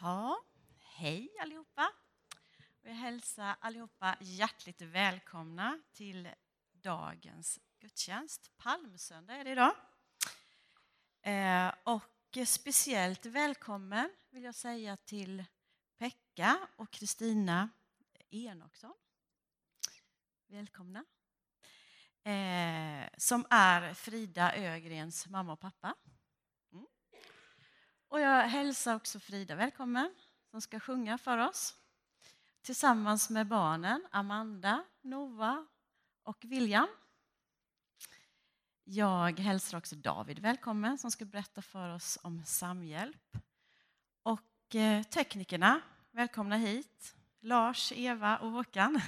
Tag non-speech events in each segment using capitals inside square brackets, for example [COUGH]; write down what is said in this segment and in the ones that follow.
Ja, hej allihopa. Jag hälsar allihopa hjärtligt välkomna till dagens gudstjänst. Palmsöndag är det idag. Eh, och speciellt välkommen vill jag säga till Pekka och Kristina Enoksson. Välkomna. Eh, som är Frida Ögrens mamma och pappa. Och jag hälsar också Frida välkommen som ska sjunga för oss tillsammans med barnen Amanda, Nova och William. Jag hälsar också David välkommen som ska berätta för oss om samhjälp. Och eh, teknikerna, välkomna hit. Lars, Eva och Håkan.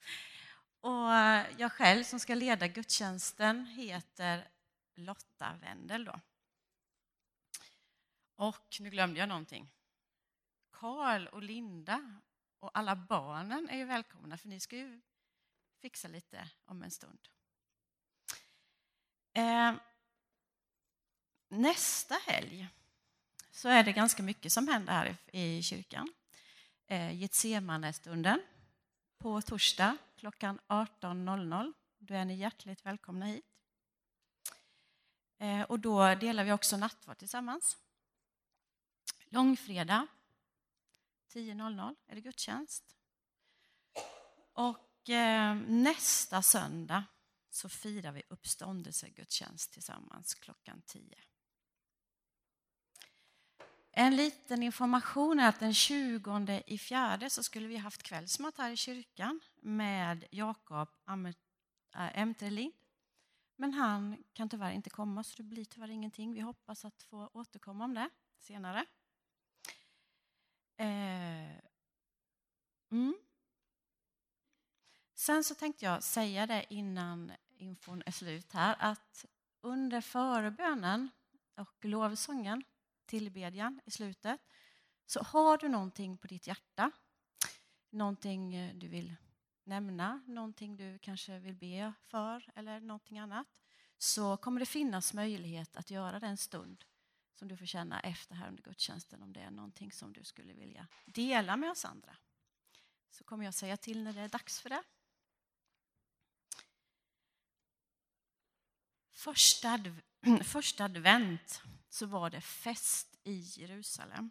[LAUGHS] och eh, jag själv som ska leda gudstjänsten heter Lotta Wendel. Då. Och nu glömde jag någonting. Karl och Linda och alla barnen är ju välkomna för ni ska ju fixa lite om en stund. Eh, nästa helg så är det ganska mycket som händer här i kyrkan. Eh, på torsdag klockan 18.00. Då är ni hjärtligt välkomna hit. Eh, och då delar vi också nattvard tillsammans. Långfredag 10.00 är det gudstjänst. Och eh, nästa söndag så firar vi uppståndelsegudstjänst tillsammans klockan 10. En liten information är att den 20 i fjärde så skulle vi haft kvällsmat här i kyrkan med Jakob äh, Emterlind. Men han kan tyvärr inte komma så det blir tyvärr ingenting. Vi hoppas att få återkomma om det senare. Eh, mm. Sen så tänkte jag säga det innan infon är slut här att under förebönen och lovsången, tillbedjan i slutet, så har du någonting på ditt hjärta, någonting eh, du vill nämna, någonting du kanske vill be för eller någonting annat, så kommer det finnas möjlighet att göra det en stund som du får känna efter här under gudstjänsten om det är någonting som du skulle vilja dela med oss andra. Så kommer jag säga till när det är dags för det. Första, adv [CLEARS THROAT] första advent så var det fest i Jerusalem.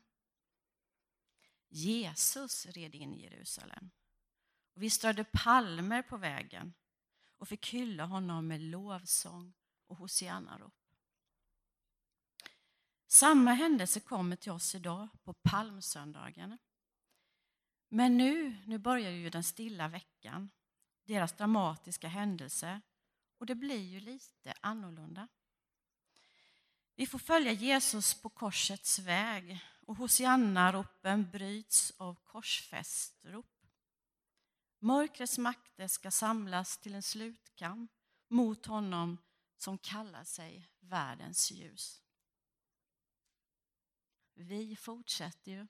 Jesus red in i Jerusalem. Och vi strödde palmer på vägen och fick hylla honom med lovsång och hosiannarop. Samma händelse kommer till oss idag på palmsöndagen. Men nu, nu börjar ju den stilla veckan, deras dramatiska händelse och det blir ju lite annorlunda. Vi får följa Jesus på korsets väg och hosianna-ropen bryts av korsfästrop. Mörkrets makter ska samlas till en slutkamp mot honom som kallar sig världens ljus. Vi fortsätter ju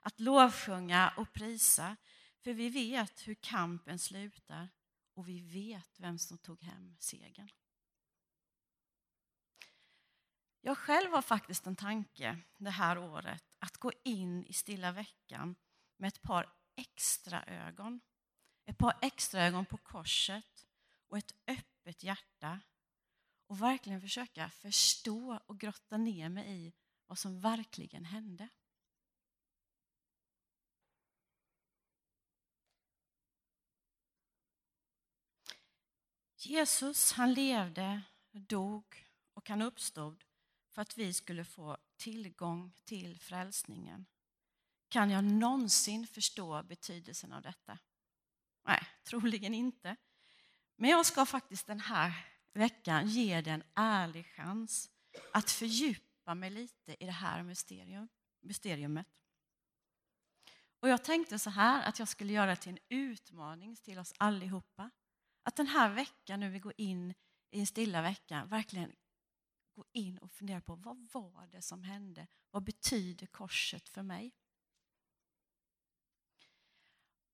att lovsjunga och prisa för vi vet hur kampen slutar och vi vet vem som tog hem segern. Jag själv har faktiskt en tanke det här året att gå in i stilla veckan med ett par extra ögon. Ett par extra ögon på korset och ett öppet hjärta och verkligen försöka förstå och grotta ner mig i vad som verkligen hände. Jesus han levde, dog och han uppstod för att vi skulle få tillgång till frälsningen. Kan jag någonsin förstå betydelsen av detta? Nej, troligen inte. Men jag ska faktiskt den här veckan ge dig en ärlig chans att fördjupa fördjupa mig lite i det här mysterium, mysteriumet. Och jag tänkte så här att jag skulle göra det till en utmaning till oss allihopa. Att den här veckan, när vi går in i en stilla vecka, verkligen gå in och fundera på vad var det som hände? Vad betyder korset för mig?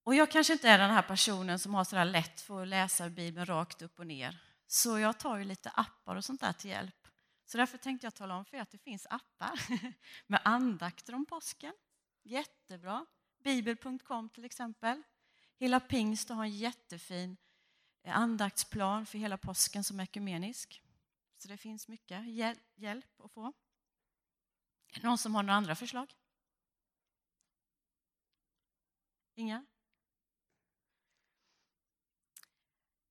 Och jag kanske inte är den här personen som har så där lätt för att läsa Bibeln rakt upp och ner. Så jag tar ju lite appar och sånt där till hjälp. Så därför tänkte jag tala om för er att det finns appar [LAUGHS] med andakter om påsken Jättebra. Bibel.com till exempel. Hela pingst har en jättefin eh, andaktsplan för hela påsken som är ekumenisk. Så det finns mycket hjälp att få. Någon som har några andra förslag? Inga?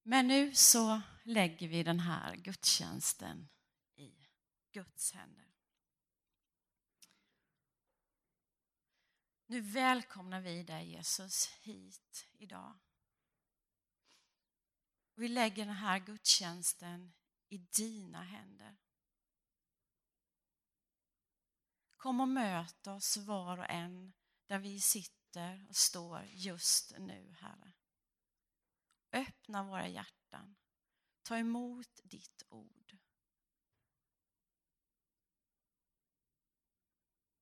Men nu så lägger vi den här gudstjänsten Guds händer. Nu välkomnar vi dig Jesus hit idag. Vi lägger den här gudstjänsten i dina händer. Kom och möt oss var och en där vi sitter och står just nu, Herre. Öppna våra hjärtan. Ta emot ditt ord.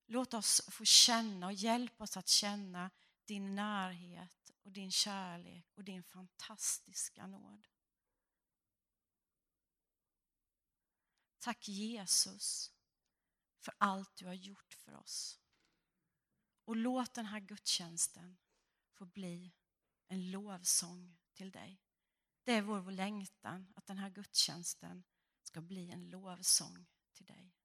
Låt oss få känna och hjälp oss att känna din närhet och din kärlek och din fantastiska nåd. Tack Jesus för allt du har gjort för oss. Och låt den här gudstjänsten få bli en lovsång till dig. Det är vår längtan att den här gudstjänsten ska bli en lovsång till dig.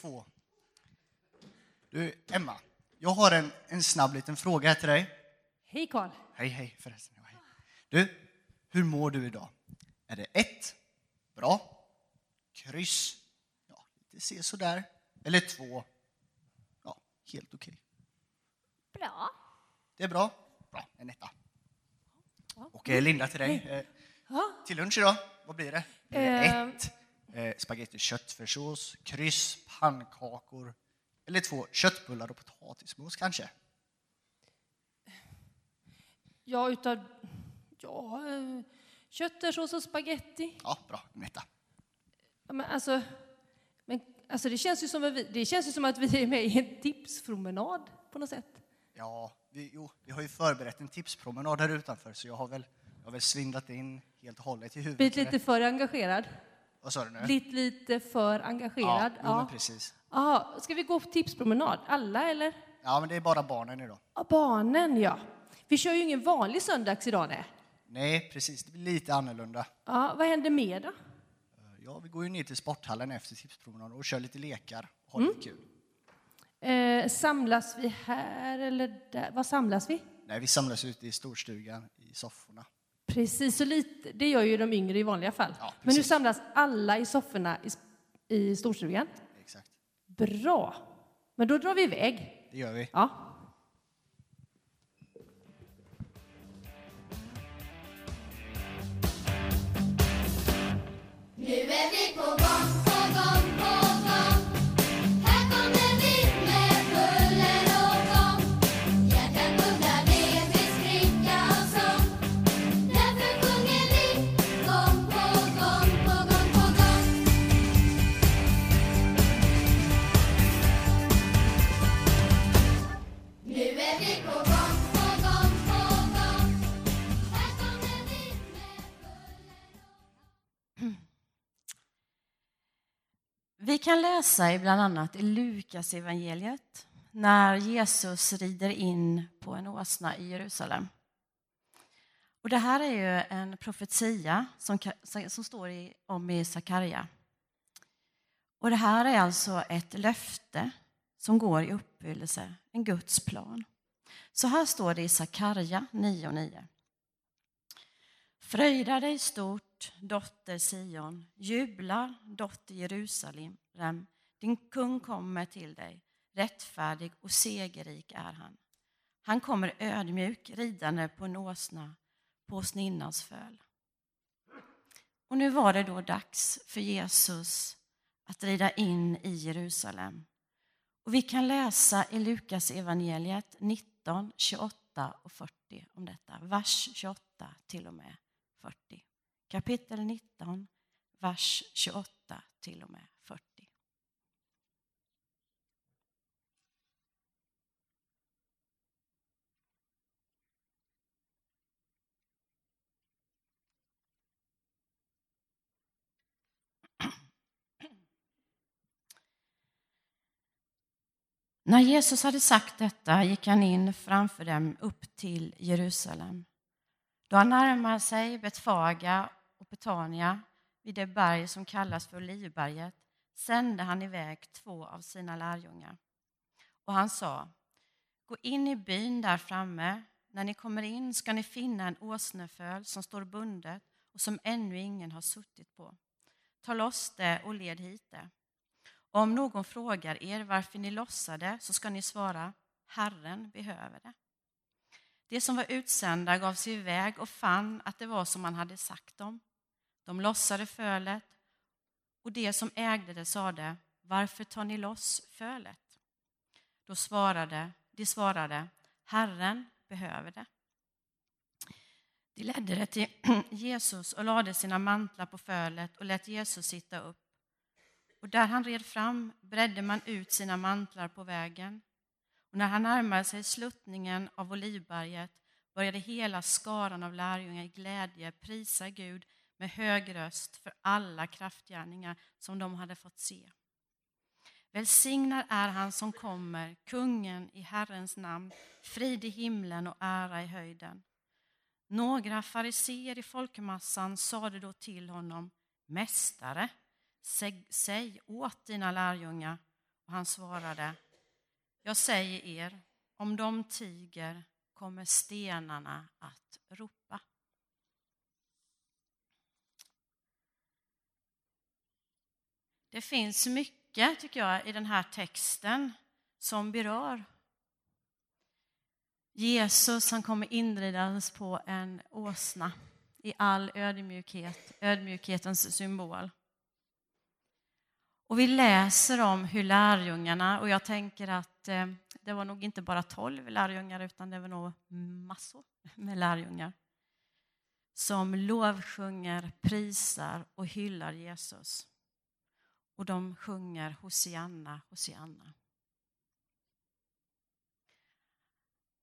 Två. Du, Emma, jag har en, en snabb liten fråga här till dig. Hej Karl. Hej, hej förresten. Hej. Du, hur mår du idag? Är det ett, bra, kryss, ja, lite se sådär, eller två, ja, helt okej. Bra. Det är bra? Bra, en etta. Och eh, Linda till dig. Eh, Ja. Till lunch idag, vad blir det? Blir det Eh. ett, eh, spagetti köttfärssås, kryss, pannkakor eller två köttbullar och potatismos kanske? Ja, utav... Ja, eh, köttfärssås och spaghetti. Ja, bra, en etta. Ja, Men alltså, men, alltså det, känns ju som att vi, det känns ju som att vi är med i en tipspromenad på något sätt. Ja, vi, jo, vi har ju förberett en tipspromenad här utanför så jag har väl, jag har väl svindlat in helt och hållet i huvudet. Blivit lite för engagerad. Vad sa du nu? Blivit lite för engagerad. Ja, men precis. Ja, ska vi gå på tipspromenad? Alla eller? Ja, men det är bara barnen idag. Ja, barnen ja. Vi kör ju ingen vanlig söndags idag nej. Nej, precis. Det blir lite annorlunda. Ja, vad händer mer då? Ja, vi går ju ner till sporthallen efter tipspromenaden och kör lite lekar och har lite kul. Eh, samlas vi här eller där? Var samlas vi? Nej, vi samlas ute i storstugan i sofforna. Precis, så lite, det gör ju de yngre i vanliga fall. Ja, Men nu samlas alla i sofforna i, i storstugan. Exakt. Bra. Men då drar vi iväg. Det gör vi. Ja. Nu är vi på gång, på Vi kan läsa i bland annat i Lukas evangeliet när Jesus rider in på en åsna i Jerusalem. Och det här är ju en profetia som, som står i, om i Sakarja. Och det här är alltså ett löfte som går i uppfyllelse, en Guds plan. Så här står det i Sakarja 9.9. Fröjda dig stort, dotter Sion. Jubla, dotter Jerusalem. Din kung kommer till dig. Rättfärdig och segerrik är han. Han kommer ödmjuk ridande på en åsna, på åsninnans föl. Och nu var det då dags för Jesus att rida in i Jerusalem. Och vi kan läsa i Lukas evangeliet 19, 28 och 40 om detta. Vers 28 till och med 40. Kapitel 19, vers 28 till och med 40. När Jesus hade sagt detta gick han in framför dem upp till Jerusalem. Då han närmade sig Betfaga och Betania vid det berg som kallas för Olivberget sände han iväg två av sina lärjungar. Och han sa, gå in i byn där framme. När ni kommer in ska ni finna en åsneföl som står bundet och som ännu ingen har suttit på. Ta loss det och led hit det. Om någon frågar er varför ni lossade så ska ni svara, Herren behöver det. De som var utsända gav sig iväg och fann att det var som man hade sagt dem. De lossade fölet och de som ägde det sade, varför tar ni loss fölet? Då svarade, de svarade, Herren behöver det. De ledde det till [CLEARS THROAT] Jesus och lade sina mantlar på fölet och lät Jesus sitta upp. Och där han red fram bredde man ut sina mantlar på vägen. Och när han närmade sig sluttningen av Olivberget började hela skaran av lärjungar i glädje prisa Gud med hög röst för alla kraftgärningar som de hade fått se. Välsignad är han som kommer, kungen i Herrens namn, frid i himlen och ära i höjden. Några fariseer i folkmassan sade då till honom, Mästare, säg, säg åt dina lärjungar. Och han svarade, jag säger er, om de tiger kommer stenarna att ropa. Det finns mycket, tycker jag, i den här texten som berör. Jesus han kommer inridandes på en åsna i all ödmjukhet, ödmjukhetens symbol. Och vi läser om hur lärjungarna, och jag tänker att eh, det var nog inte bara tolv lärjungar utan det var nog massor med lärjungar som lovsjunger, prisar och hyllar Jesus. Och de sjunger Hosianna, Hosianna.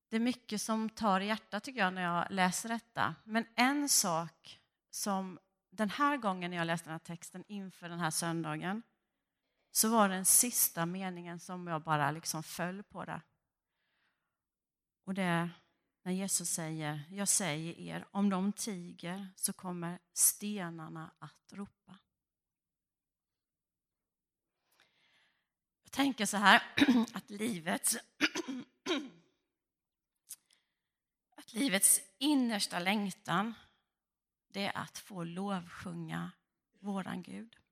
Det är mycket som tar i hjärtat tycker jag när jag läser detta. Men en sak som den här gången när jag läste den här texten inför den här söndagen så var den sista meningen som jag bara liksom föll på det. Och det är när Jesus säger, jag säger er, om de tiger så kommer stenarna att ropa. Jag tänker så här [CLEARS THROAT] att livets, [CLEARS THROAT] att livets innersta längtan det är att få lovsjunga våran Gud.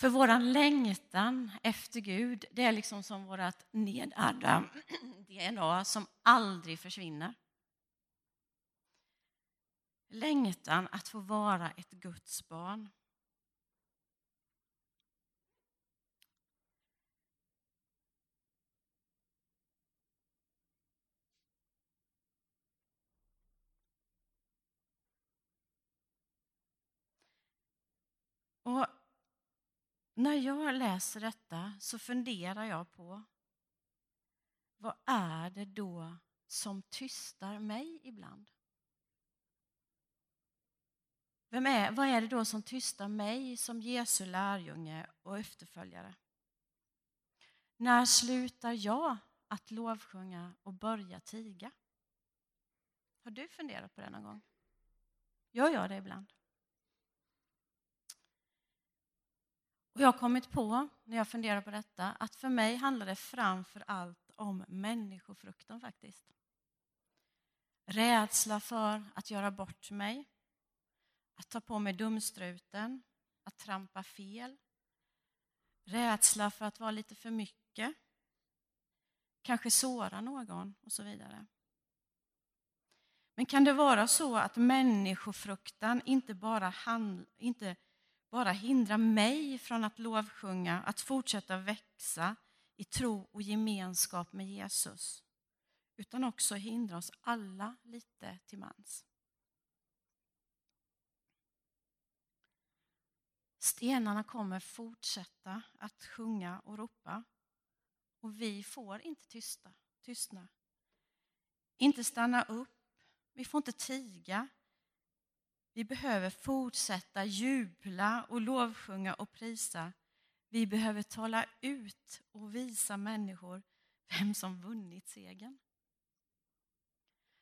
För våran längtan efter Gud, det är liksom som vårt nedärvda [CLEARS THROAT] DNA som aldrig försvinner. Längtan att få vara ett Guds barn. Och när jag läser detta så funderar jag på vad är det då som tystar mig ibland? Vem är, vad är det då som tystar mig som Jesu lärjunge och efterföljare? När slutar jag att lovsjunga och börja tiga? Har du funderat på det någon gång? Jag gör det ibland. Och jag har kommit på, när jag funderar på detta, att för mig handlar det framför allt om människofrukten. faktiskt. Rädsla för att göra bort mig, att ta på mig dumstruten, att trampa fel. Rädsla för att vara lite för mycket, kanske såra någon och så vidare. Men kan det vara så att människofruktan inte bara, handlar, inte bara hindra mig från att lovsjunga, att fortsätta växa i tro och gemenskap med Jesus, utan också hindra oss alla lite till mans. Stenarna kommer fortsätta att sjunga och ropa och vi får inte tysta, tystna. Inte stanna upp, vi får inte tiga, vi behöver fortsätta jubla och lovsjunga och prisa. Vi behöver tala ut och visa människor vem som vunnit segern.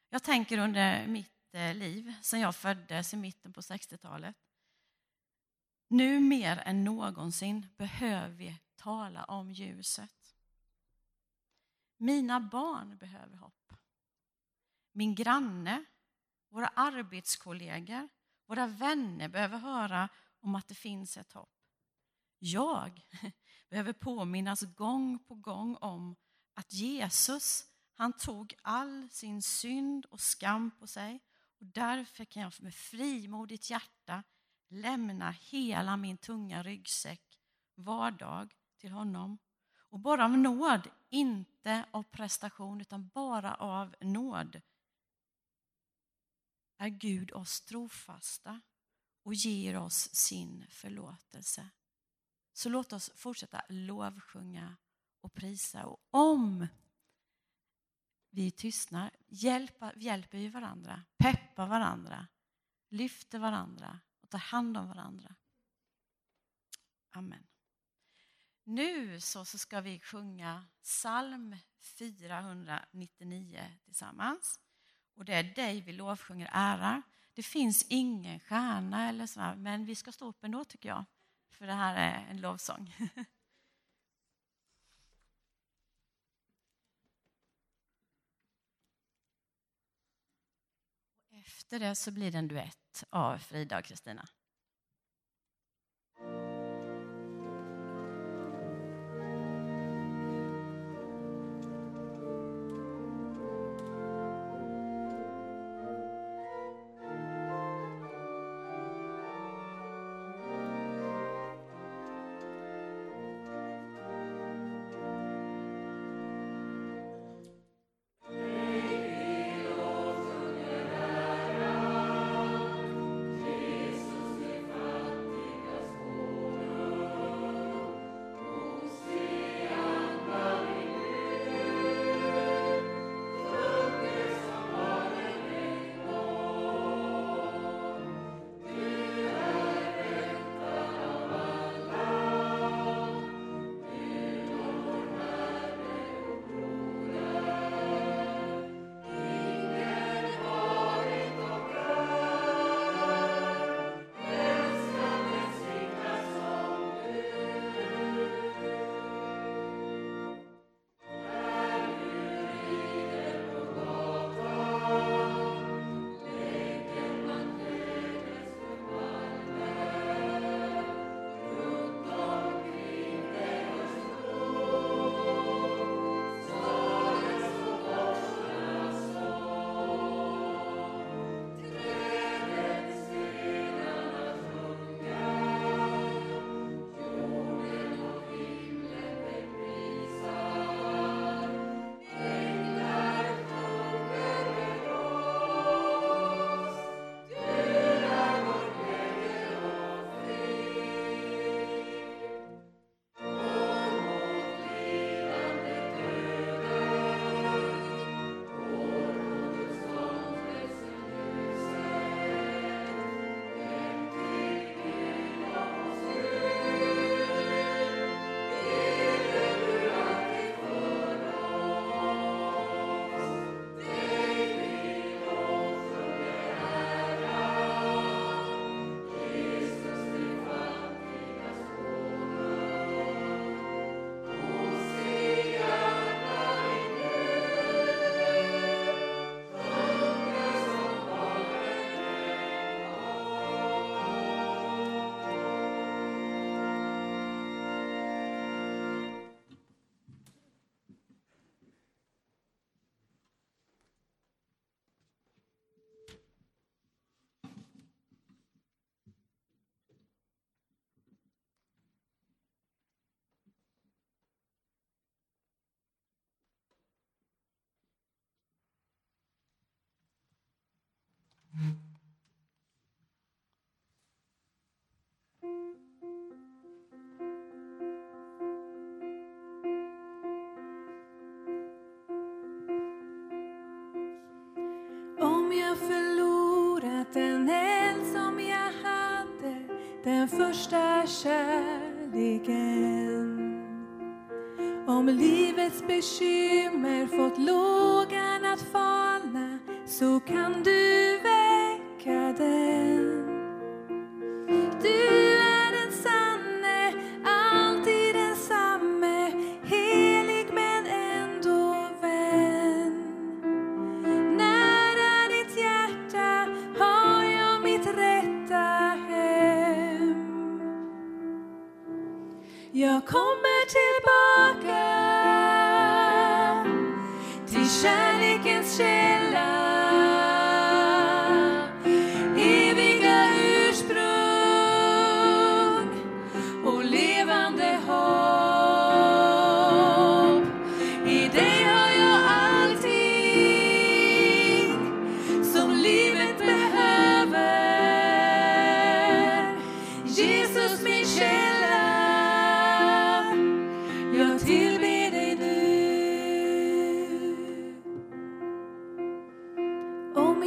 Jag tänker under mitt eh, liv, sedan jag föddes i mitten på 60-talet. Nu mer än någonsin behöver vi tala om ljuset. Mina barn behöver hopp. Min granne, våra arbetskollegor, våra vänner behöver höra om att det finns ett hopp. Jag [LAUGHS] behöver påminnas gång på gång om att Jesus, han tog all sin synd och skam på sig och därför kan jag med frimodigt hjärta lämna hela min tunga ryggsäck var dag till honom. Och bara av nåd, inte av prestation utan bara av nåd är Gud oss trofasta och ger oss sin förlåtelse. Så låt oss fortsätta lovsjunga och prisa. Och om vi tystnar hjälpa, hjälper vi varandra, peppar varandra, lyfter varandra och tar hand om varandra. Amen. Nu så, så ska vi sjunga psalm 499 tillsammans. Och det är dig vi lovsjunger ärar. det finns ingen stjärna eller sådär, men vi ska stå upp ändå tycker jag. För det här är en lovsång. [LAUGHS] Efter det så blir det en duett av Frida och Kristina. Om jag förlorat den eld som jag hade, den första kärleken. Om livets bekymmer fått lågan att falna, så kan du väl den.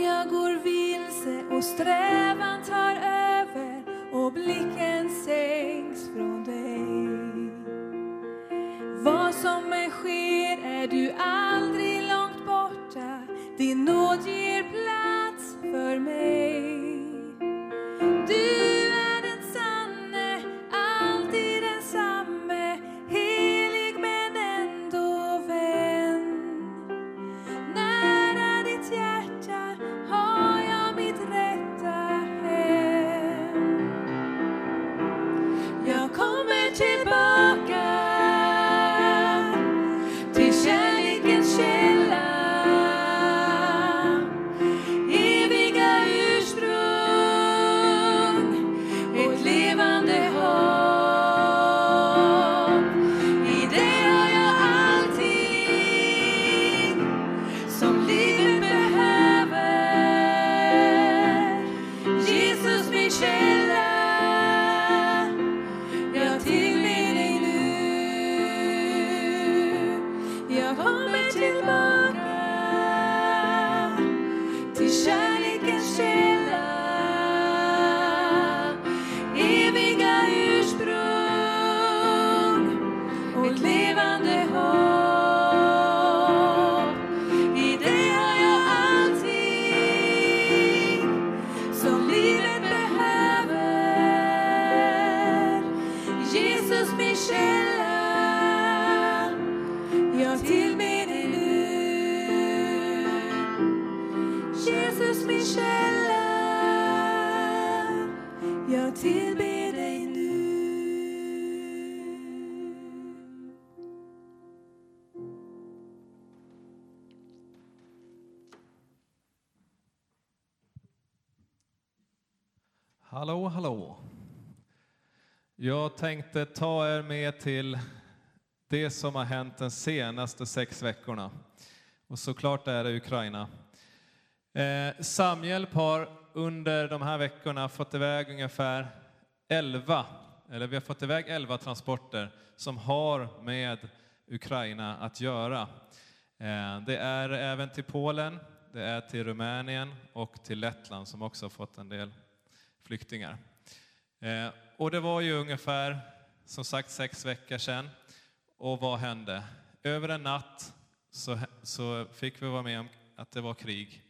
Jag går vilse och strävan tar över och blicken sänks från Jag tänkte ta er med till det som har hänt de senaste sex veckorna. Och såklart är det Ukraina. Eh, Samhjälp har under de här veckorna fått iväg ungefär 11, eller vi har fått iväg 11 transporter som har med Ukraina att göra. Eh, det är även till Polen, det är till Rumänien och till Lettland som också har fått en del flyktingar. Eh, och det var ju ungefär, som sagt, sex veckor sedan. Och vad hände? Över en natt så, så fick vi vara med om att det var krig.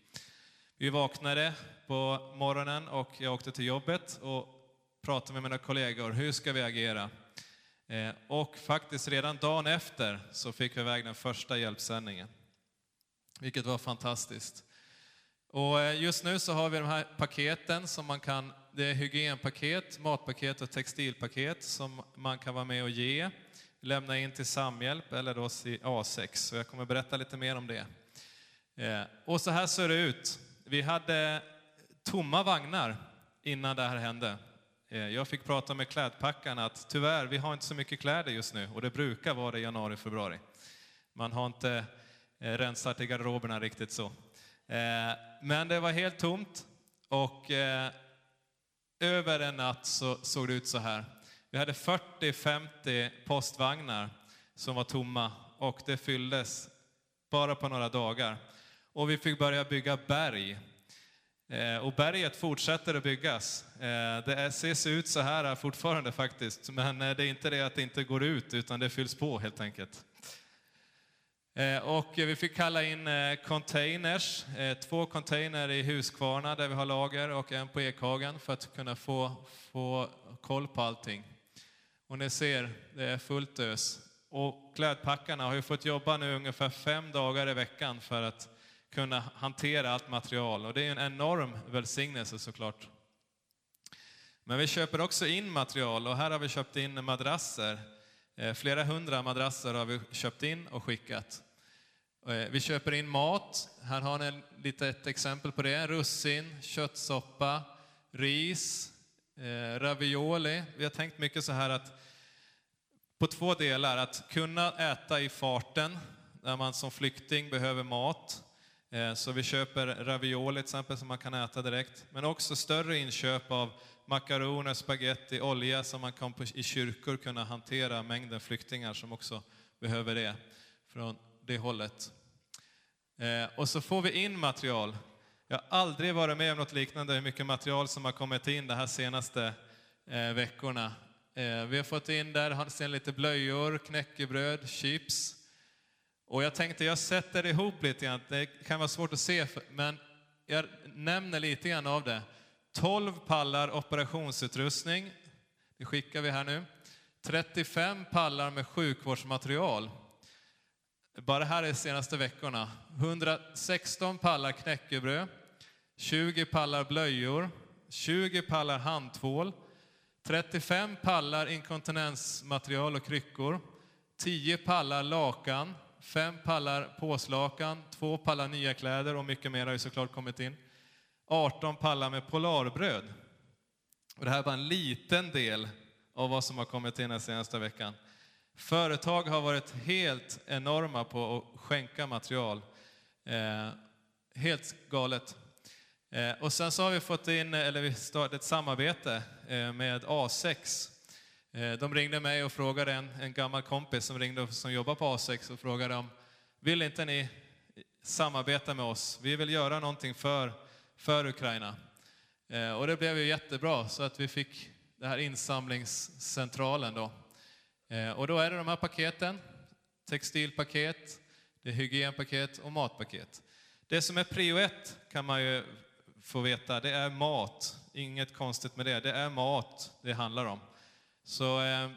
Vi vaknade på morgonen och jag åkte till jobbet och pratade med mina kollegor. Hur ska vi agera? Eh, och faktiskt redan dagen efter så fick vi iväg den första hjälpsändningen. Vilket var fantastiskt. Och eh, just nu så har vi de här paketen som man kan, det är hygienpaket, matpaket och textilpaket som man kan vara med och ge, lämna in till Samhjälp eller då A6. Så jag kommer berätta lite mer om det. Eh, och så här ser det ut. Vi hade tomma vagnar innan det här hände. Eh, jag fick prata med klädpackarna att tyvärr, vi har inte så mycket kläder just nu och det brukar vara det i januari, februari. Man har inte eh, rensat i garderoberna riktigt så. Men det var helt tomt och över en natt så såg det ut så här. Vi hade 40-50 postvagnar som var tomma och det fylldes bara på några dagar. Och vi fick börja bygga berg. Eh, Och berget fortsätter att byggas. Eh, Det är- ser ut så här fortfarande faktiskt, men eh, det är inte det att det inte går ut, utan det fylls på helt enkelt. Eh, och vi fick kalla in eh, containers, eh, två container i Huskvarna där vi har lager och en på Ekhagen för att kunna få, få koll på allting. Och ni ser, det är fullt ös. Och klädpackarna har ju fått jobba nu ungefär fem dagar i veckan för att kunna hantera allt material. Och det är en enorm välsignelse såklart. Men vi köper också in material och här har vi köpt in madrasser. Eh, flera hundra madrasser har vi köpt in och skickat. Eh, vi köper in mat. Här har ni lite ett exempel på det. Russin, köttsoppa, ris, eh, ravioli. Vi har tänkt mycket så här att på två delar. Att kunna äta i farten när man som flykting behöver mat. Så vi köper ravioli till exempel som man kan äta direkt. Men också större inköp av makaroner, spaghetti, olja som man kan på, i kyrkor kunna hantera mängden flyktingar som också behöver det från det hållet. Eh, Och så får vi in material. Jag har aldrig varit med om något liknande, hur mycket material som har kommit in de här senaste eh, veckorna. Eh, Vi har fått in där, sen lite blöjor, knäckebröd, chips. Och jag tänkte, jag sätter ihop lite grann, det kan vara svårt att se, men jag nämner lite grann av det. 12 pallar operationsutrustning, det skickar vi här nu. 35 pallar med sjukvårdsmaterial. Bara här de senaste veckorna. 116 pallar knäckebröd, 20 pallar blöjor, 20 pallar handtvål, 35 pallar inkontinensmaterial och kryckor, 10 pallar lakan, 5 pallar påslakan, 2 pallar nya kläder och mycket mer har ju såklart kommit in. 18 pallar med polarbröd. Och det här är bara en liten del av vad som har kommit in den senaste veckan. Företag har varit helt enorma på att skänka material. Eh, helt galet. Eh, och sen så har vi fått in, eller vi startat ett samarbete eh, med A6. Eh, de ringde mig och frågade, en, en gammal kompis som ringde som jobbar på A6 och frågade om, vill inte ni samarbeta med oss? Vi vill göra någonting för, för Ukraina. Eh, och det blev ju jättebra, så att vi fick den här insamlingscentralen då. Eh, och då är det de här paketen, textilpaket, det är hygienpaket och matpaket. Det som är prio ett kan man ju få veta, det är mat. Inget konstigt med det, det är mat det handlar om. Så eh,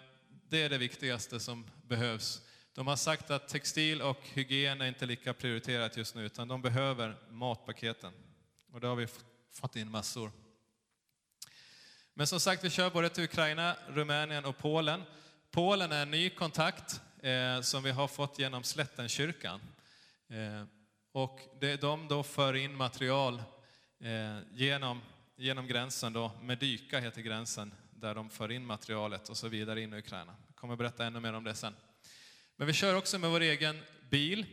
det är det viktigaste som behövs. De har sagt att textil och hygien är inte lika prioriterat just nu, utan de behöver matpaketen. Och det har vi fått in massor. Men som sagt, vi kör både till Ukraina, Rumänien och Polen. Polen är en ny kontakt eh, som vi har fått genom Slättenkyrkan. Eh, och det, de då för in material eh, genom, genom gränsen då, Medyka heter gränsen, där de för in materialet och så vidare in i Ukraina. Jag kommer berätta ännu mer om det sen. Men vi kör också med vår egen bil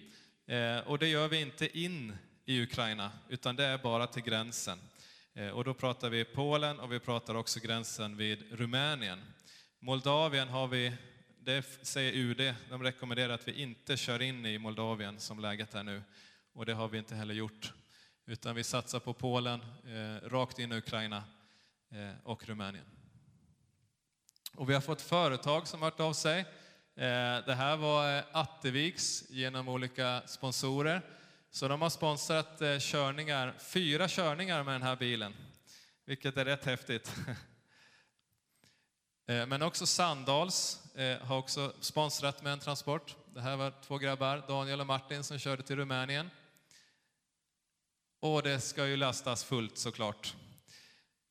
eh, och det gör vi inte in i Ukraina, utan det är bara till gränsen. Eh, och då pratar vi Polen och vi pratar också gränsen vid Rumänien. Moldavien har vi, det säger UD, de rekommenderar att vi inte kör in i Moldavien som läget är nu. Och det har vi inte heller gjort. Utan vi satsar på Polen, eh, rakt in i Ukraina eh, och Rumänien. Och vi har fått företag som hört av sig. Eh, Det här var eh, Atteviks genom olika sponsorer. Så de har sponsrat eh, körningar, fyra körningar med den här bilen, vilket är rätt häftigt. [LAUGHS] Eh, men också Sandals eh, har också sponsrat med en transport. Det här var två grabbar, Daniel och Martin, som körde till Rumänien. Och det ska ju lastas fullt såklart.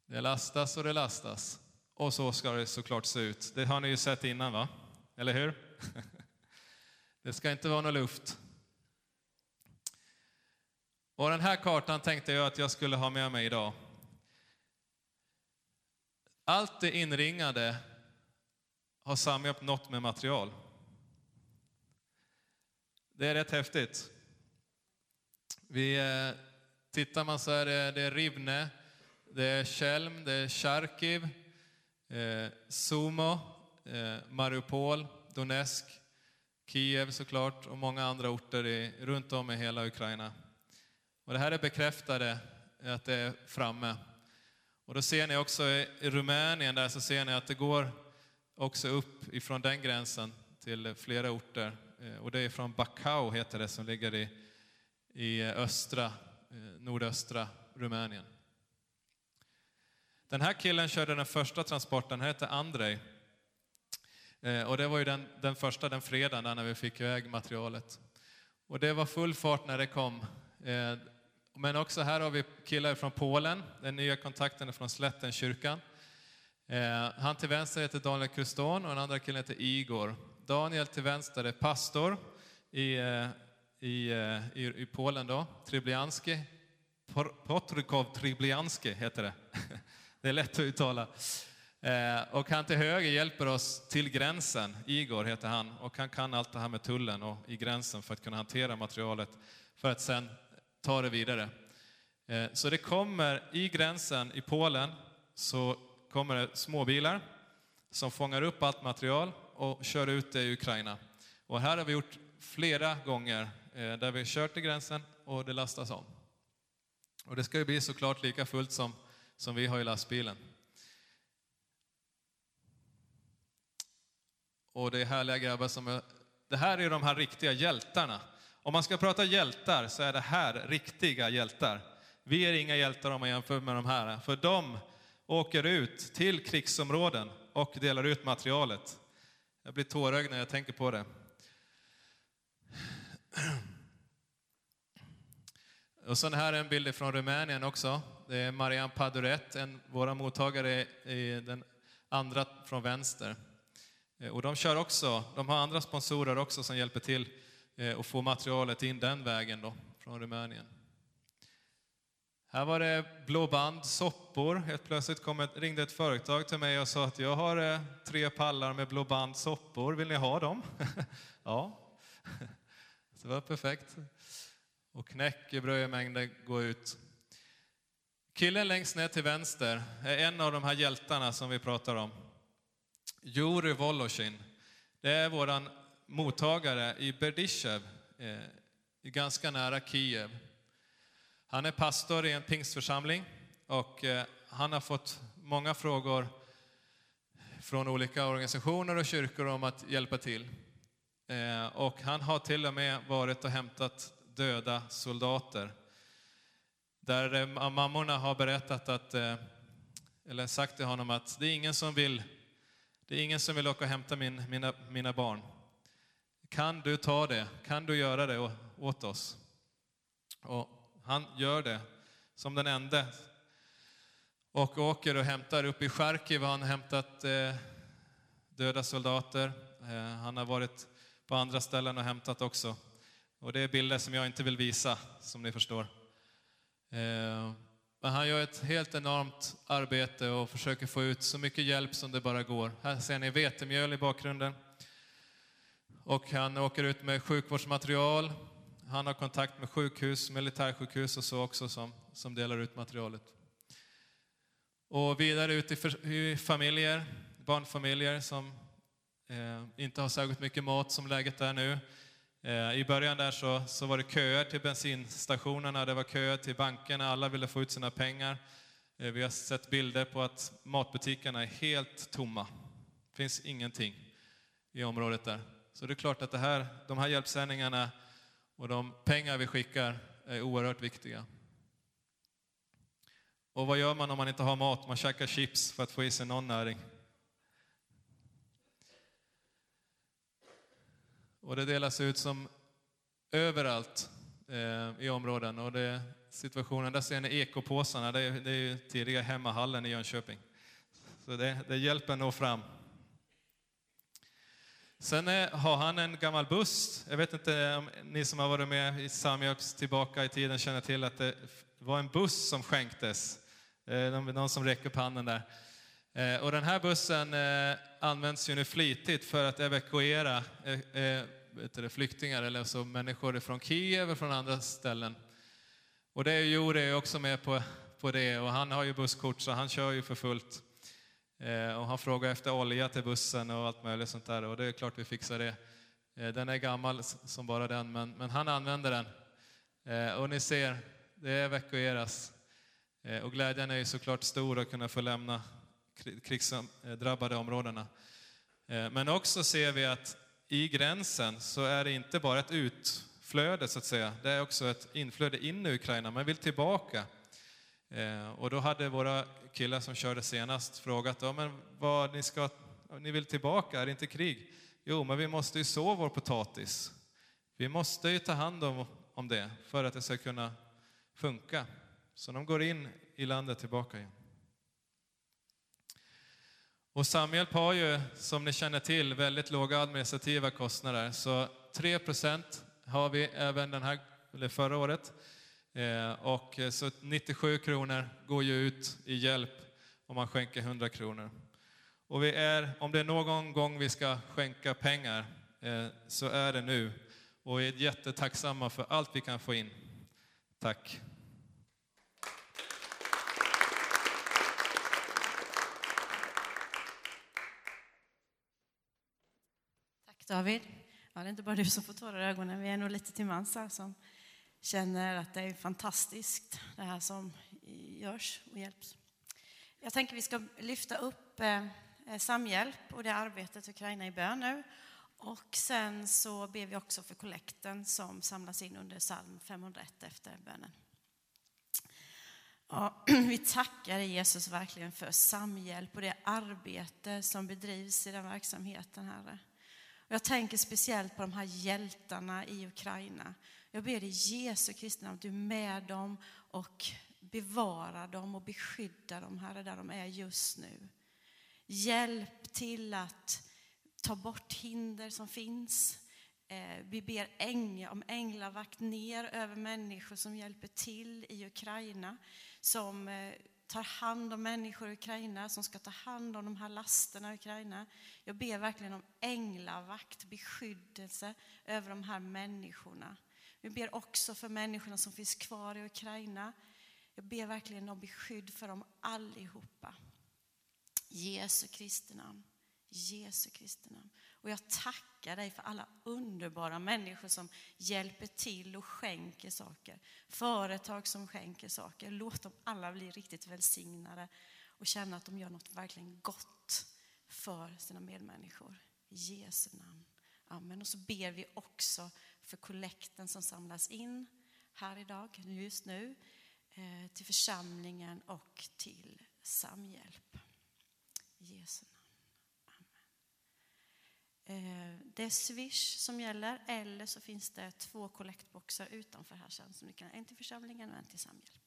Det lastas och det lastas. Och så ska det såklart se ut. Det har ni ju sett innan va? Eller hur? [LAUGHS] Det ska inte vara någon luft. Och den här kartan tänkte jag att jag skulle ha med mig idag. Allt det inringade har samlat något med material. Det är rätt häftigt. Vi eh, tittar man så är det, eh, det är Rivne, det är Chelm, det är Charkiv, eh, Sumo, eh, Mariupol, Donetsk, Kiev såklart och många andra orter i, runt om i hela Ukraina. Och det här är bekräftade att det är framme. Och då ser ni också i Rumänien där så ser ni att det går också upp ifrån den gränsen till flera orter. Eh, och det är från Bacau heter det som ligger i, i östra, eh, nordöstra Rumänien. Den här killen körde den första transporten, han hette Andrej. Eh, och det var ju den, den första, den fredagen när vi fick iväg materialet. Och det var full fart när det kom. Men också här har vi killar från Polen, den nya kontakten är från Slättenkyrkan. Eh, han till vänster heter Daniel Kruston och den andra killen heter Igor. Daniel till vänster är pastor i, eh, i, eh, i, i Polen då, Triblianski. Potrykov Triblianski heter det. [LAUGHS] Det är lätt att uttala. Och han till höger hjälper oss till gränsen. Igor heter han och han kan allt det här med tullen och i gränsen för att kunna hantera materialet för att sen ta det vidare. Eh, så det kommer i gränsen i Polen så kommer det småbilar som fångar upp allt material och kör ut det i Ukraina. Och här har vi gjort flera gånger eh, där vi kört till gränsen och det lastas om. Och det ska ju bli såklart lika fullt som, som vi har i lastbilen. Och det är härliga grabbar som är, det här är de här riktiga hjältarna. Om man ska prata hjältar så är det här riktiga hjältar. Vi är inga hjältar om man jämför med de här, för de åker ut till krigsområden och delar ut materialet. Jag blir tårögd när jag tänker på det. Och sen här är en bild från Rumänien också. Det är Marianne Paduret, en våra mottagare i den andra från vänster. Eh, och de kör också, de har andra sponsorer också som hjälper till Eh, och få materialet in den vägen då, från Rumänien. Här var det blå band, soppor. Helt plötsligt kom ett, ringde ett företag till mig och sa att jag har eh, tre pallar med blå band soppor, vill ni ha dem? [LAUGHS] ja, [LAUGHS] det var perfekt. Och knäckebrödmängden går ut. Killen längst ner till vänster är en av de här hjältarna som vi pratar om. Juri Voloshin. Det är våran mottagare i Berdyshev, eh, ganska nära Kiev. Han är pastor i en pingstförsamling och eh, han har fått många frågor från olika organisationer och kyrkor om att hjälpa till. Eh, Och han har till och med varit och hämtat döda soldater. Där eh, mammorna har berättat att, eh, eller sagt till honom att det är ingen som vill, det är ingen som vill åka och hämta min, mina, mina barn. Kan du ta det? Kan du göra det åt oss? Och han gör det som den enda. Och åker och hämtar upp i Charkiv har han hämtat eh, döda soldater. Eh, han har varit på andra ställen och hämtat också. Och det är bilder som jag inte vill visa, som ni förstår. Eh, men han gör ett helt enormt arbete och försöker få ut så mycket hjälp som det bara går. Här ser ni vetemjöl i bakgrunden. Och han åker ut med sjukvårdsmaterial. Han har kontakt med sjukhus, militärsjukhus och så också som, som delar ut materialet. Och vidare ut i, för, i familjer, barnfamiljer som eh, inte har särskilt mycket mat som läget är nu. Eh, I början där så, så var det köer till bensinstationerna, det var köer till bankerna, alla ville få ut sina pengar. Eh, vi har sett bilder på att matbutikerna är helt tomma. Det finns ingenting i området där. Så det är klart att det här, de här hjälpsändningarna och de pengar vi skickar är oerhört viktiga. Och vad gör man om man inte har mat? Man käkar chips för att få i sig någon näring. Och det delas ut som överallt eh, i områden. Och det, situationen, där ser ni ekopåsarna, det är, det är ju tidiga hemmahallen i Jönköping. Så det, det hjälper nå fram. Sen är, har han en gammal buss. Jag vet inte om ni som har varit med i Samhjälps tillbaka i tiden känner till att det var en buss som skänktes. Eh, någon någon som räcker upp handen där. Eh, och den här bussen eh, används ju nu flitigt för att evakuera vet du, det, flyktingar eller så människor från Kiev och från andra ställen. Och det är ju Jure också med på, på det och han har ju busskort så han kör ju för fullt. Eh, och han frågade efter olja till bussen och allt möjligt sånt där och det är klart vi fixar det. Eh, den är gammal som bara den men, men han använder den. Eh, och ni ser, det evakueras. Och glädjen är ju såklart stor att kunna få lämna krigsdrabbade områdena. Men också ser vi att i gränsen så är det inte bara ett utflöde så att säga, det är också ett inflöde in i Ukraina. Man vill tillbaka. Och då hade våra killar som körde senast frågat, ja, men vad ni, ska, ni vill tillbaka, är det inte krig? Jo, men vi måste ju så vår potatis. Vi måste ju ta hand om, om det för att det ska kunna funka. Så de går in i landet tillbaka igen. Och Samhjälp har ju, som ni känner till, väldigt låga administrativa kostnader. Så 3 procent har vi även den här, eller förra året. Eh, och eh, så 97 kronor går ju ut i hjälp om man skänker 100 kronor. Och vi är, om det är någon gång vi ska skänka pengar eh, så är det nu. Och vi är jättetacksamma för allt vi kan få in. Tack. Tack David. Ja, det är inte bara du som får tårar i ögonen, vi är nog lite till mans här som känner att det är fantastiskt det här som görs och hjälps. Jag tänker vi ska lyfta upp eh, eh, Samhjälp och det arbetet Ukraina i bön nu. Och sen så ber vi också för kollekten som samlas in under psalm 501 efter bönen. Ja, [CLEARS THROAT] vi tackar Jesus verkligen för samhjälp och det arbete som bedrivs i den verksamheten, Herre. Och jag tänker speciellt på de här hjältarna i Ukraina. Jag ber i Jesu Kristi namn att du är med dem och bevarar dem och beskyddar dem, Herre, där de är just nu. Hjälp till att ta bort hinder som finns. Eh, vi ber äng, om änglavakt ner över människor som hjälper till i Ukraina, som eh, tar hand om människor i Ukraina, som ska ta hand om de här lasterna i Ukraina. Jag ber verkligen om änglavakt, beskyddelse över de här människorna. Vi ber också för människorna som finns kvar i Ukraina. Jag ber verkligen om beskydd för dem allihopa. Jesu Kristi namn. Jesu Kristi namn. Och jag tackar dig för alla underbara människor som hjälper till och skänker saker. Företag som skänker saker. Låt dem alla bli riktigt välsignade och känna att de gör något verkligen gott för sina medmänniskor. I Jesu namn. Amen. Och så ber vi också för kollekten som samlas in här idag, just nu, eh, till församlingen och till Samhjälp. I Jesu namn. Amen. Eh, det är Swish som gäller eller så finns det två kollektboxar utanför här sen som ni kan, en till församlingen och en till Samhjälp.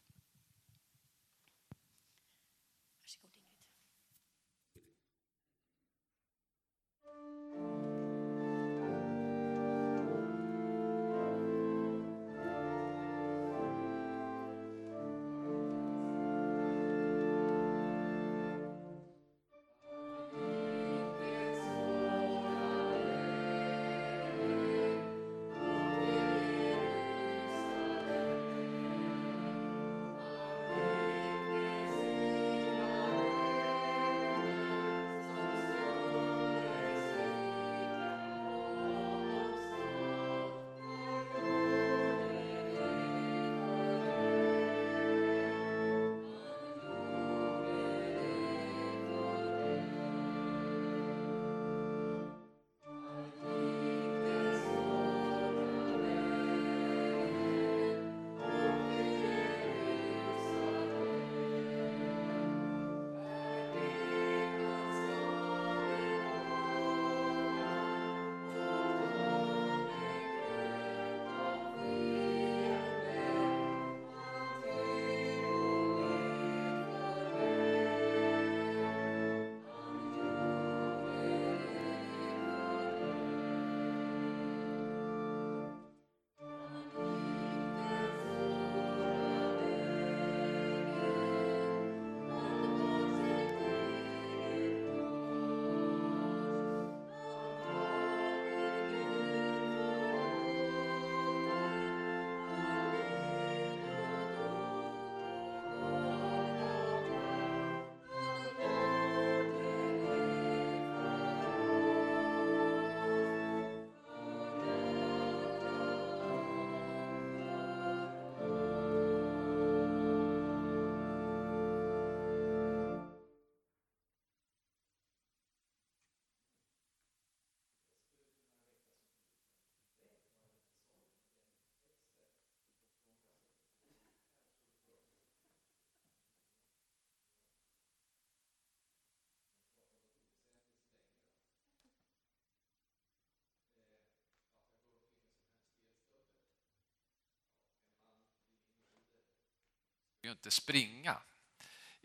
Ju inte springa.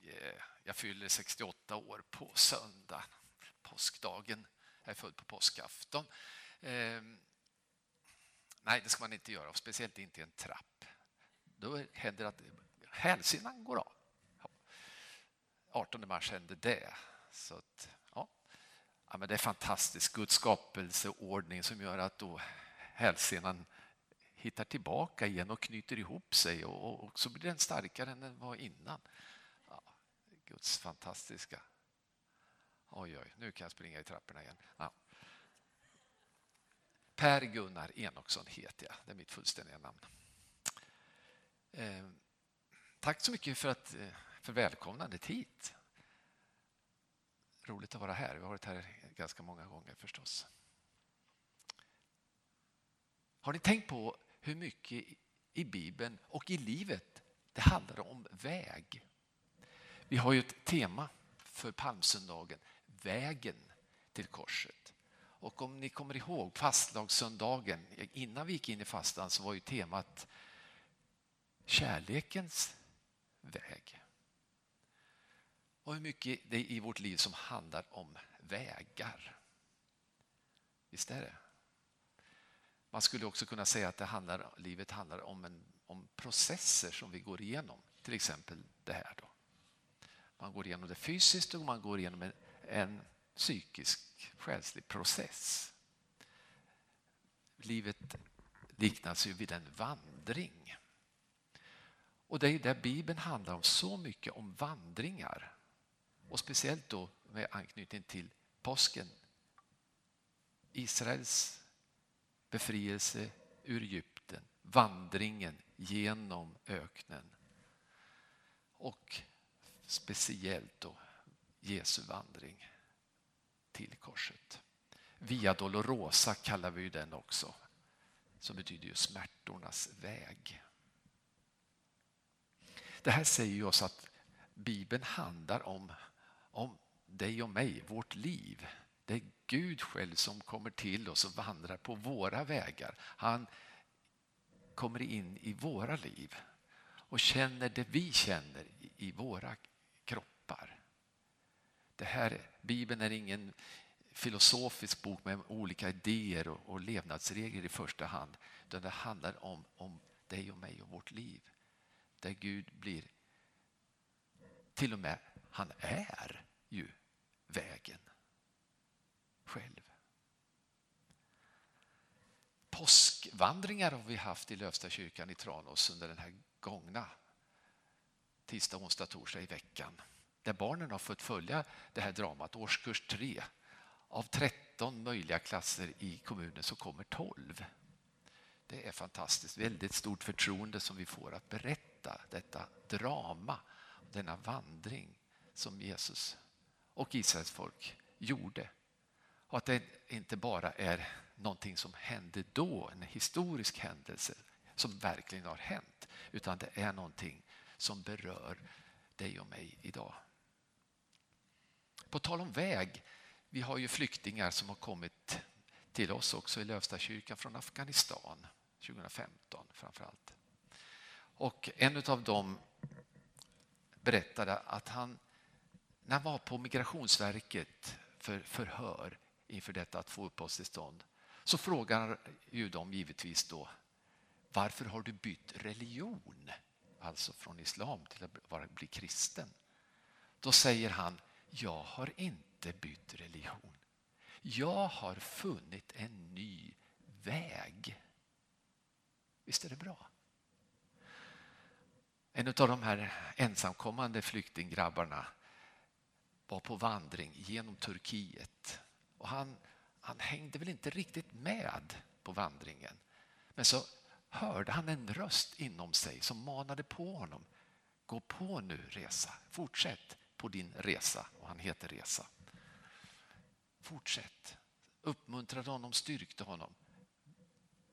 Eh, jag fyller 68 år på söndag, påskdagen. Jag är född på påskafton. Ehm, nej, det ska man inte göra, speciellt inte i en trapp. Då händer det att hälsenan går av. 18 mars hände det. Så att, ja. Ja, men det är fantastiskt, Guds skapelseordning som gör att då hälsenan hittar tillbaka igen och knyter ihop sig och, och så blir den starkare än den var innan. Ja, Guds fantastiska. Oj, oj, nu kan jag springa i trapporna igen. Ja. Per Gunnar Enoksson heter jag, det är mitt fullständiga namn. Eh, tack så mycket för, att, eh, för välkomnandet hit. Roligt att vara här. Vi har varit här ganska många gånger förstås. Har ni tänkt på hur mycket i Bibeln och i livet det handlar om väg? Vi har ju ett tema för palmsöndagen, vägen till korset. Och om ni kommer ihåg fastlagssöndagen, innan vi gick in i fastan så var ju temat kärlekens väg. Och hur mycket det är i vårt liv som handlar om vägar. Visst är det? Man skulle också kunna säga att det handlar, livet handlar om, en, om processer som vi går igenom. Till exempel det här. Då. Man går igenom det fysiskt och man går igenom en, en psykisk, själslig process. Livet liknas ju vid en vandring. Och det är där Bibeln handlar om så mycket om vandringar. Och speciellt då med anknytning till påsken. Israels befrielse ur Egypten, vandringen genom öknen. Och speciellt då Jesu vandring till korset. Via Dolorosa kallar vi den också, som betyder ju smärtornas väg. Det här säger ju oss att Bibeln handlar om, om dig och mig, vårt liv. Det är Gud själv som kommer till oss och vandrar på våra vägar. Han kommer in i våra liv och känner det vi känner i våra kroppar. Det här, Bibeln är ingen filosofisk bok med olika idéer och, och levnadsregler i första hand. Utan det handlar om, om dig och mig och vårt liv. Där Gud blir, till och med, han är ju vägen själv. Påskvandringar har vi haft i Lövsta kyrkan i Tranås under den här gångna tisdag, onsdag, torsdag i veckan. Där barnen har fått följa det här dramat, årskurs 3. Av 13 möjliga klasser i kommunen så kommer 12. Det är fantastiskt, väldigt stort förtroende som vi får att berätta detta drama, denna vandring som Jesus och Israels folk gjorde. Och att det inte bara är någonting som hände då, en historisk händelse som verkligen har hänt, utan det är någonting som berör dig och mig idag. På tal om väg, vi har ju flyktingar som har kommit till oss också i Lövstakyrkan från Afghanistan 2015 framför allt. Och en av dem berättade att han, när han var på Migrationsverket för förhör inför detta att få uppehållstillstånd, så frågar ju de givetvis då varför har du bytt religion? Alltså från islam till att bli kristen. Då säger han, jag har inte bytt religion. Jag har funnit en ny väg. Visst är det bra? En av de här ensamkommande flyktinggrabbarna var på vandring genom Turkiet. Och han, han hängde väl inte riktigt med på vandringen. Men så hörde han en röst inom sig som manade på honom. Gå på nu resa, fortsätt på din resa. Och han heter Resa. Fortsätt. Uppmuntrade honom, styrkte honom.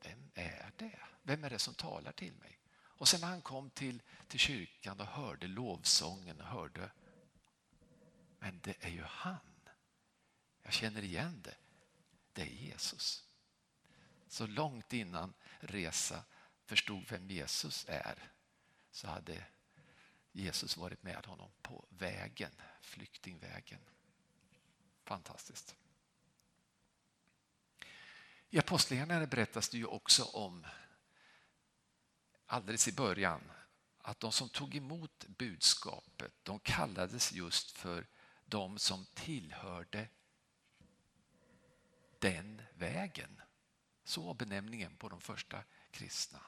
Vem är det? Vem är det som talar till mig? Och sen när han kom till, till kyrkan och hörde lovsången hörde men det är ju han. Känner igen det. Det är Jesus. Så långt innan Resa förstod vem Jesus är så hade Jesus varit med honom på vägen, flyktingvägen. Fantastiskt. I Apostlagärningarna berättas det ju också om, alldeles i början, att de som tog emot budskapet, de kallades just för de som tillhörde den vägen. Så var benämningen på de första kristna.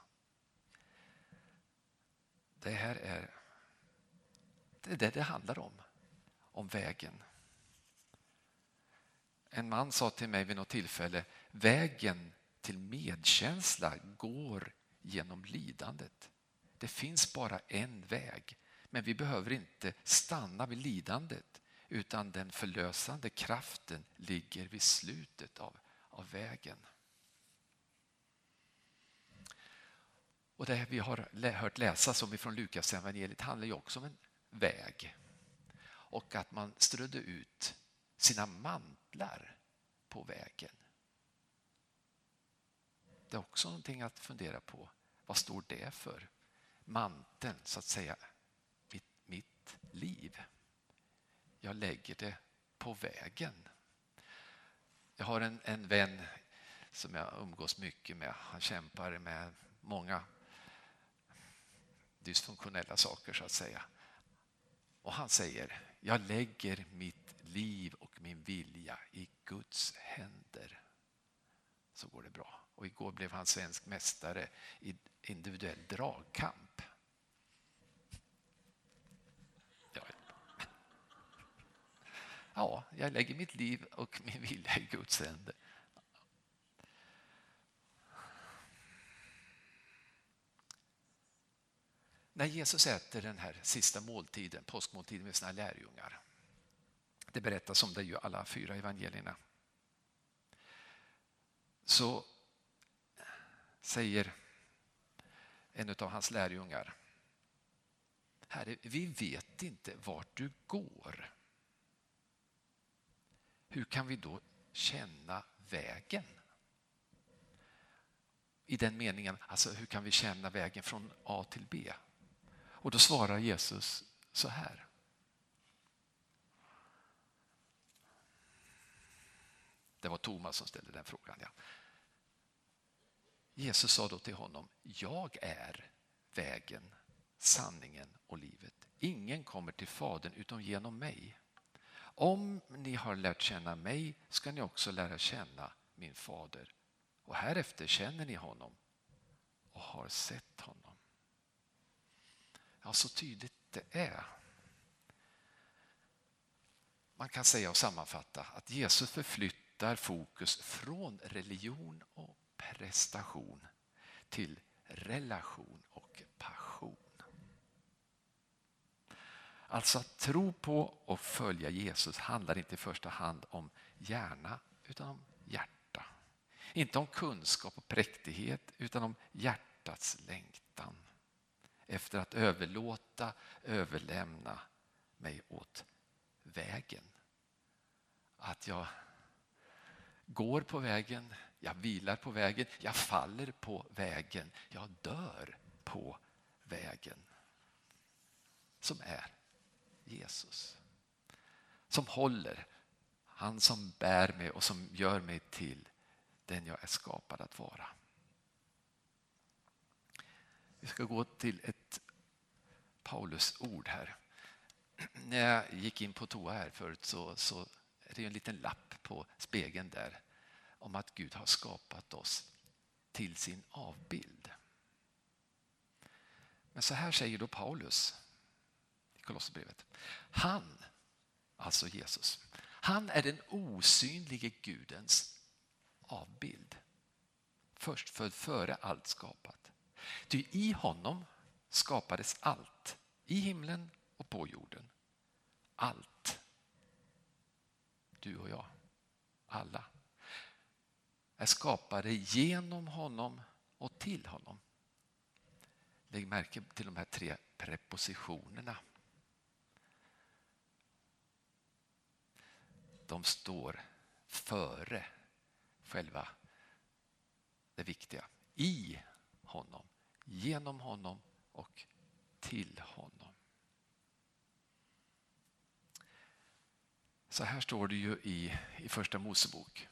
Det här är det, är det det handlar om, om vägen. En man sa till mig vid något tillfälle, vägen till medkänsla går genom lidandet. Det finns bara en väg, men vi behöver inte stanna vid lidandet utan den förlösande kraften ligger vid slutet av, av vägen. Och Det vi har hört läsas om ifrån Lukas evangeliet handlar ju också om en väg och att man strödde ut sina mantlar på vägen. Det är också någonting att fundera på. Vad står det för? Manteln, så att säga, mitt, mitt liv. Jag lägger det på vägen. Jag har en, en vän som jag umgås mycket med. Han kämpar med många dysfunktionella saker så att säga. Och han säger, jag lägger mitt liv och min vilja i Guds händer. Så går det bra. Och igår blev han svensk mästare i individuell dragkamp. Ja, ja jag lägger mitt liv och min vilja i Guds händer. När Jesus äter den här sista måltiden, påskmåltiden med sina lärjungar. Det berättas om det i alla fyra evangelierna. Så säger en av hans lärjungar. Herre, vi vet inte vart du går. Hur kan vi då känna vägen? I den meningen, alltså hur kan vi känna vägen från A till B? Och då svarar Jesus så här. Det var Thomas som ställde den frågan. Ja. Jesus sa då till honom, jag är vägen, sanningen och livet. Ingen kommer till Fadern utom genom mig. Om ni har lärt känna mig ska ni också lära känna min fader. Och härefter känner ni honom och har sett honom. Ja, så tydligt det är. Man kan säga och sammanfatta att Jesus förflyttar fokus från religion och prestation till relation och passion. Alltså att tro på och följa Jesus handlar inte i första hand om hjärna utan om hjärta. Inte om kunskap och präktighet utan om hjärtats längtan efter att överlåta, överlämna mig åt vägen. Att jag går på vägen, jag vilar på vägen, jag faller på vägen, jag dör på vägen. Som är Jesus. Som håller, han som bär mig och som gör mig till den jag är skapad att vara. Vi ska gå till ett Paulus-ord här. När jag gick in på toa här förut så, så är det en liten lapp på spegeln där om att Gud har skapat oss till sin avbild. Men så här säger då Paulus Kolosserbrevet. Han, alltså Jesus, han är den osynlige Gudens avbild. Först född före allt skapat. Ty i honom skapades allt, i himlen och på jorden. Allt. Du och jag, alla, är skapade genom honom och till honom. Lägg märke till de här tre prepositionerna. de står före själva det viktiga. I honom, genom honom och till honom. Så här står det ju i, i Första Mosebok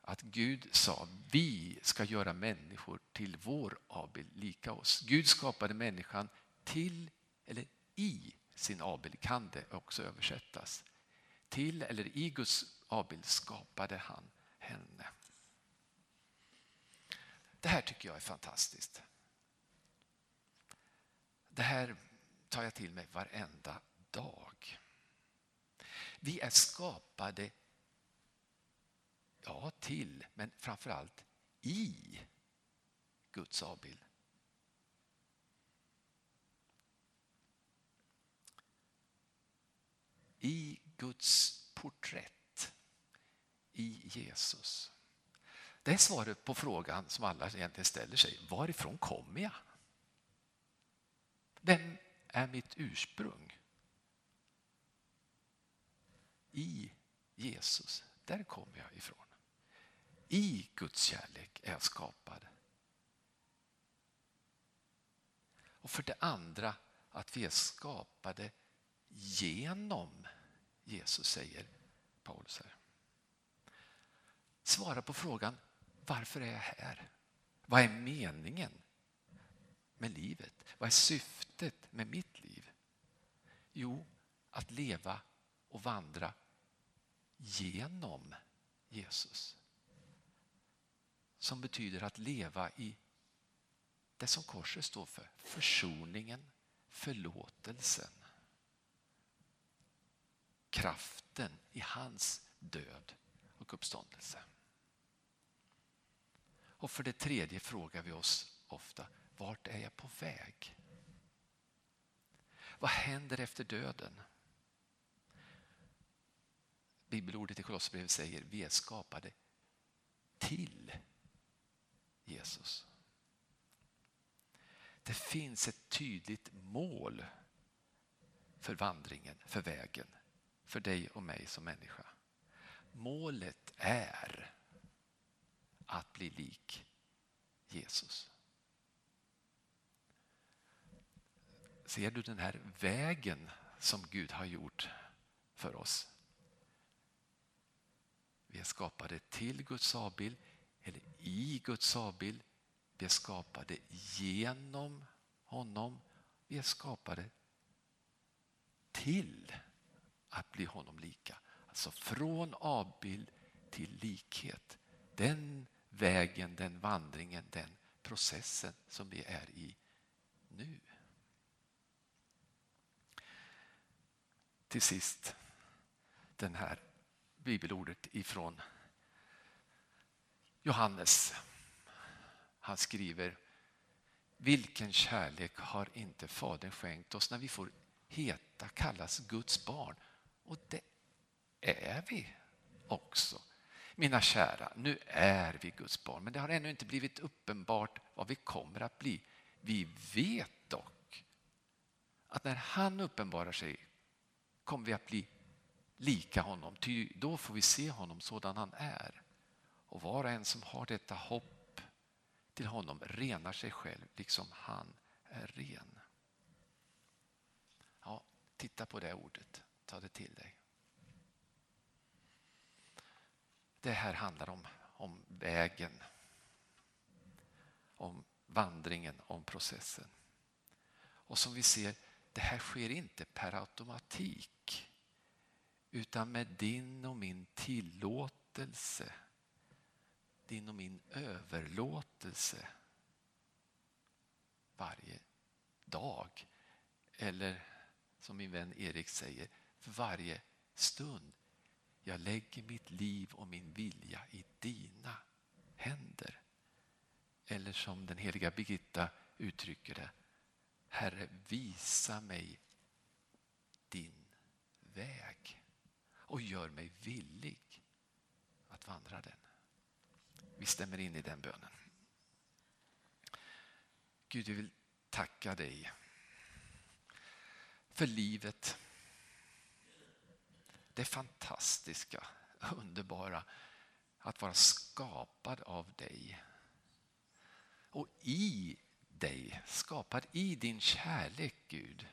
att Gud sa vi ska göra människor till vår avbild, lika oss. Gud skapade människan till eller i sin avbild, kan det också översättas. Till eller i Guds avbild skapade han henne. Det här tycker jag är fantastiskt. Det här tar jag till mig varenda dag. Vi är skapade, ja till, men framförallt i Guds avbild. I Guds porträtt, i Jesus. Det är svaret på frågan som alla egentligen ställer sig. Varifrån kommer jag? Vem är mitt ursprung? I Jesus, där kommer jag ifrån. I Guds kärlek är jag skapad. Och för det andra att vi är skapade genom Jesus, säger Paulus här. Svara på frågan, varför är jag här? Vad är meningen med livet? Vad är syftet med mitt liv? Jo, att leva och vandra genom Jesus. Som betyder att leva i det som korset står för. Försoningen, förlåtelsen. Kraften i hans död och uppståndelse. Och för det tredje frågar vi oss ofta, vart är jag på väg? Vad händer efter döden? Bibelordet i Kolosserbrevet säger vi är skapade till Jesus. Det finns ett tydligt mål för vandringen, för vägen, för dig och mig som människa. Målet är att bli lik Jesus. Ser du den här vägen som Gud har gjort för oss? Vi är skapade till Guds avbild, eller i Guds avbild. Vi är skapade genom honom. Vi är skapade till att bli honom lika. Alltså från avbild till likhet. Den vägen, den vandringen, den processen som vi är i nu. Till sist den här bibelordet ifrån Johannes. Han skriver Vilken kärlek har inte Fadern skänkt oss när vi får heta, kallas Guds barn? Och det är vi också. Mina kära, nu är vi Guds barn, men det har ännu inte blivit uppenbart vad vi kommer att bli. Vi vet dock att när han uppenbarar sig kommer vi att bli lika honom, ty då får vi se honom sådan han är. Och var och en som har detta hopp till honom renar sig själv liksom han är ren. Ja, titta på det ordet, ta det till dig. Det här handlar om, om vägen, om vandringen, om processen. Och som vi ser, det här sker inte per automatik utan med din och min tillåtelse, din och min överlåtelse varje dag. Eller som min vän Erik säger, för varje stund. Jag lägger mitt liv och min vilja i dina händer. Eller som den heliga Birgitta uttrycker det. Herre, visa mig din väg och gör mig villig att vandra den. Vi stämmer in i den bönen. Gud, vi vill tacka dig för livet. Det fantastiska, underbara att vara skapad av dig. Och i dig, skapad i din kärlek, Gud.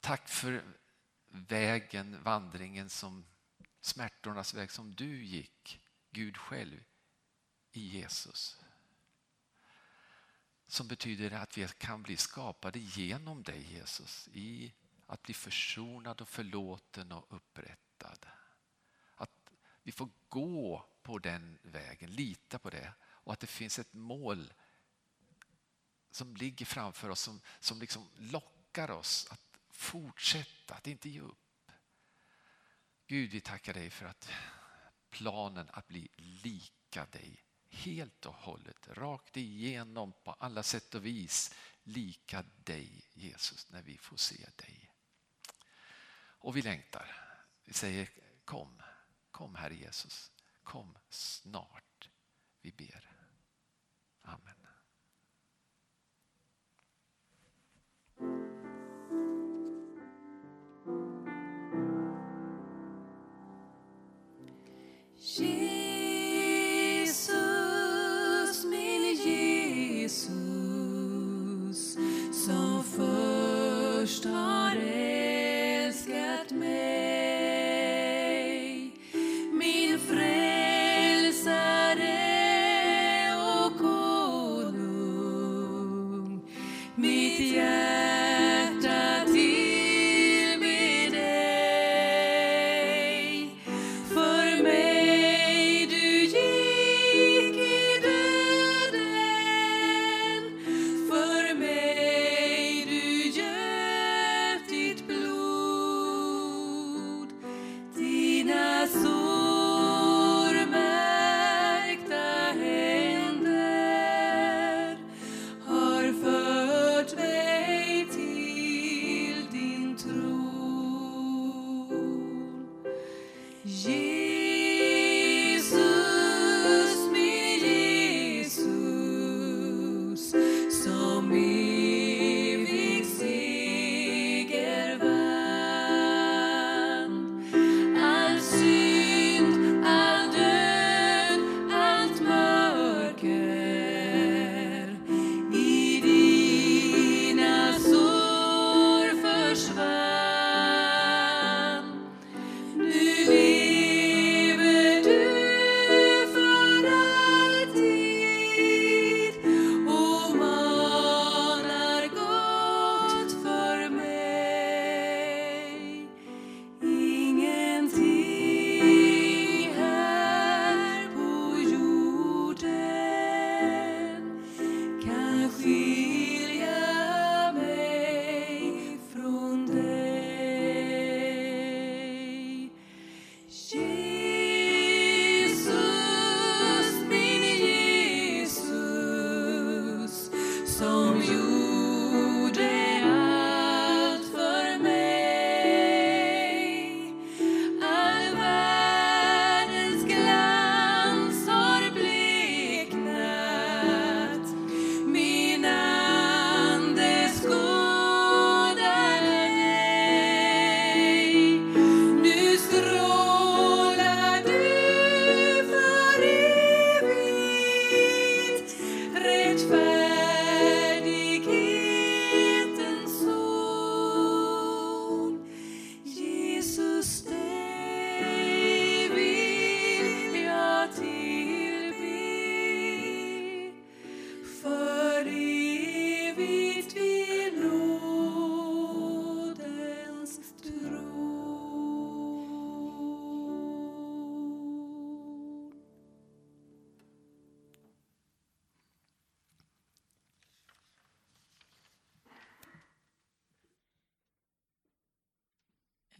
Tack för vägen, vandringen som smärtornas väg som du gick, Gud själv, i Jesus. Som betyder att vi kan bli skapade genom dig Jesus, i att bli försonad och förlåten och upprättad. Att vi får gå på den vägen, lita på det och att det finns ett mål som ligger framför oss som, som liksom lockar oss att fortsätta, att inte ge upp. Gud, vi tackar dig för att planen att bli lika dig helt och hållet, rakt igenom på alla sätt och vis lika dig Jesus när vi får se dig. Och vi längtar. Vi säger kom, kom Herre Jesus, kom snart. Vi ber. Amen. Jesus,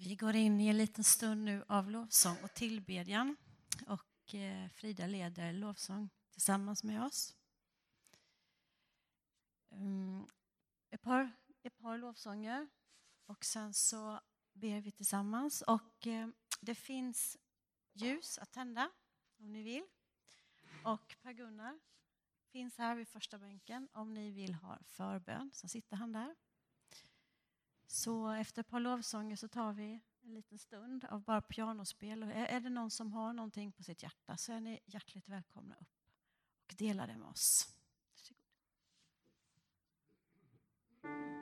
Vi går in i en liten stund nu av lovsång och tillbedjan. Och eh, Frida leder lovsång tillsammans med oss. Mm, ett, par, ett par lovsånger och sen så ber vi tillsammans. Och eh, det finns ljus att tända om ni vill. Och Per-Gunnar finns här vid första bänken om ni vill ha förbön. Så sitter han där. Så efter ett par lovsånger så tar vi en liten stund av bara pianospel. Och är det någon som har någonting på sitt hjärta så är ni hjärtligt välkomna upp och dela det med oss. Varsågod.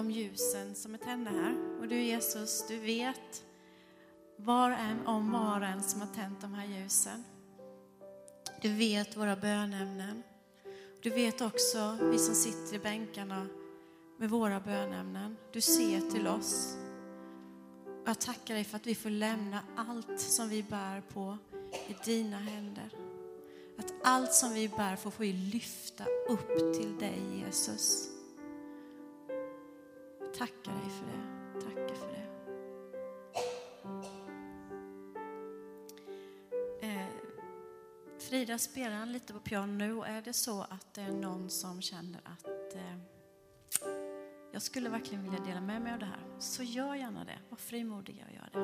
De ljusen som är tända här. Och du Jesus, du vet var en om var en som har tänt de här ljusen. Du vet våra bönämnen. Du vet också vi som sitter i bänkarna med våra bönämnen. Du ser till oss. Jag tackar dig för att vi får lämna allt som vi bär på i dina händer. Att allt som vi bär får vi lyfta upp till dig Jesus. Tackar dig för det. Tackar för det. Eh, Frida spelar lite på piano nu och är det så att det är någon som känner att eh, jag skulle verkligen vilja dela med mig av det här, så gör gärna det. Var frimodiga och gör det.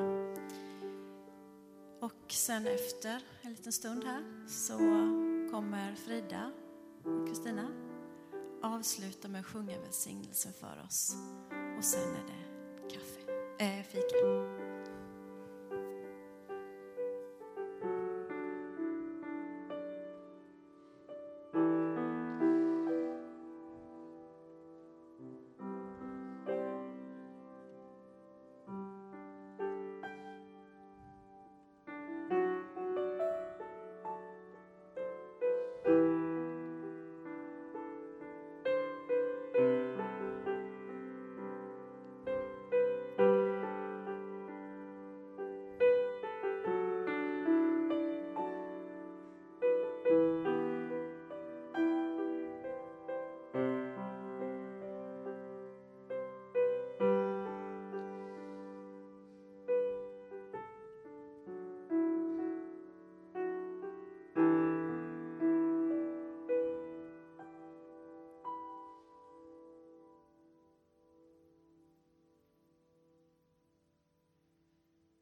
Och sen efter en liten stund här så kommer Frida och Kristina avsluta med att sjunga välsignelsen för oss. Och sen är det kaffe, äh, fika.